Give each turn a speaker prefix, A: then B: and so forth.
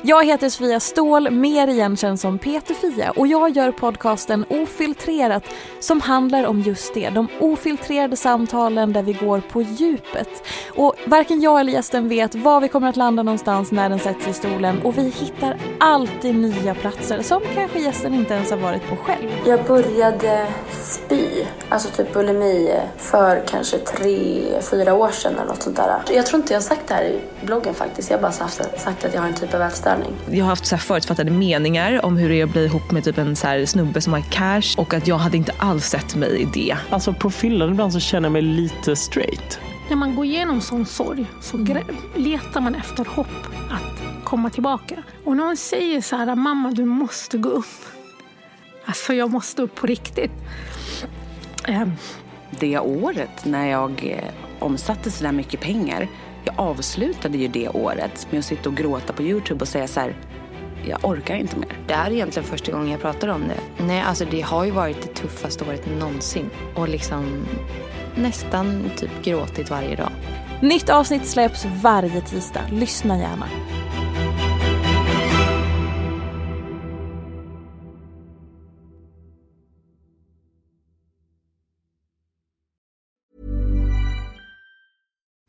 A: Jag heter Sofia Ståhl, mer igenkänd som Peter Fia och jag gör podcasten Ofiltrerat som handlar om just det. De ofiltrerade samtalen där vi går på djupet. Och varken jag eller gästen vet var vi kommer att landa någonstans när den sätts i stolen och vi hittar alltid nya platser som kanske gästen inte ens har varit på själv.
B: Jag började spy, alltså typ bulimi, för kanske tre, fyra år sedan eller något sånt där. Jag tror inte jag har sagt det här i bloggen faktiskt. Jag har bara sagt, sagt att jag har en typ av ätstörning.
C: Jag har haft så här förutfattade meningar om hur det är att bli ihop med typ en så här snubbe som har cash och att jag hade inte alls sett mig i det.
D: Alltså på fyllan ibland så känner jag mig lite straight.
E: När man går igenom sån sorg så letar man efter hopp att komma tillbaka. Och någon säger så här, mamma du måste gå upp. Alltså jag måste upp på riktigt.
F: Det året när jag eh, omsatte så där mycket pengar jag avslutade ju det året med att sitta och gråta på Youtube och säga så här, jag orkar inte mer.
G: Det är egentligen första gången jag pratar om det. Nej, alltså det har ju varit det tuffaste året någonsin. Och liksom nästan typ gråtit varje dag.
A: Nytt avsnitt släpps varje tisdag. Lyssna gärna.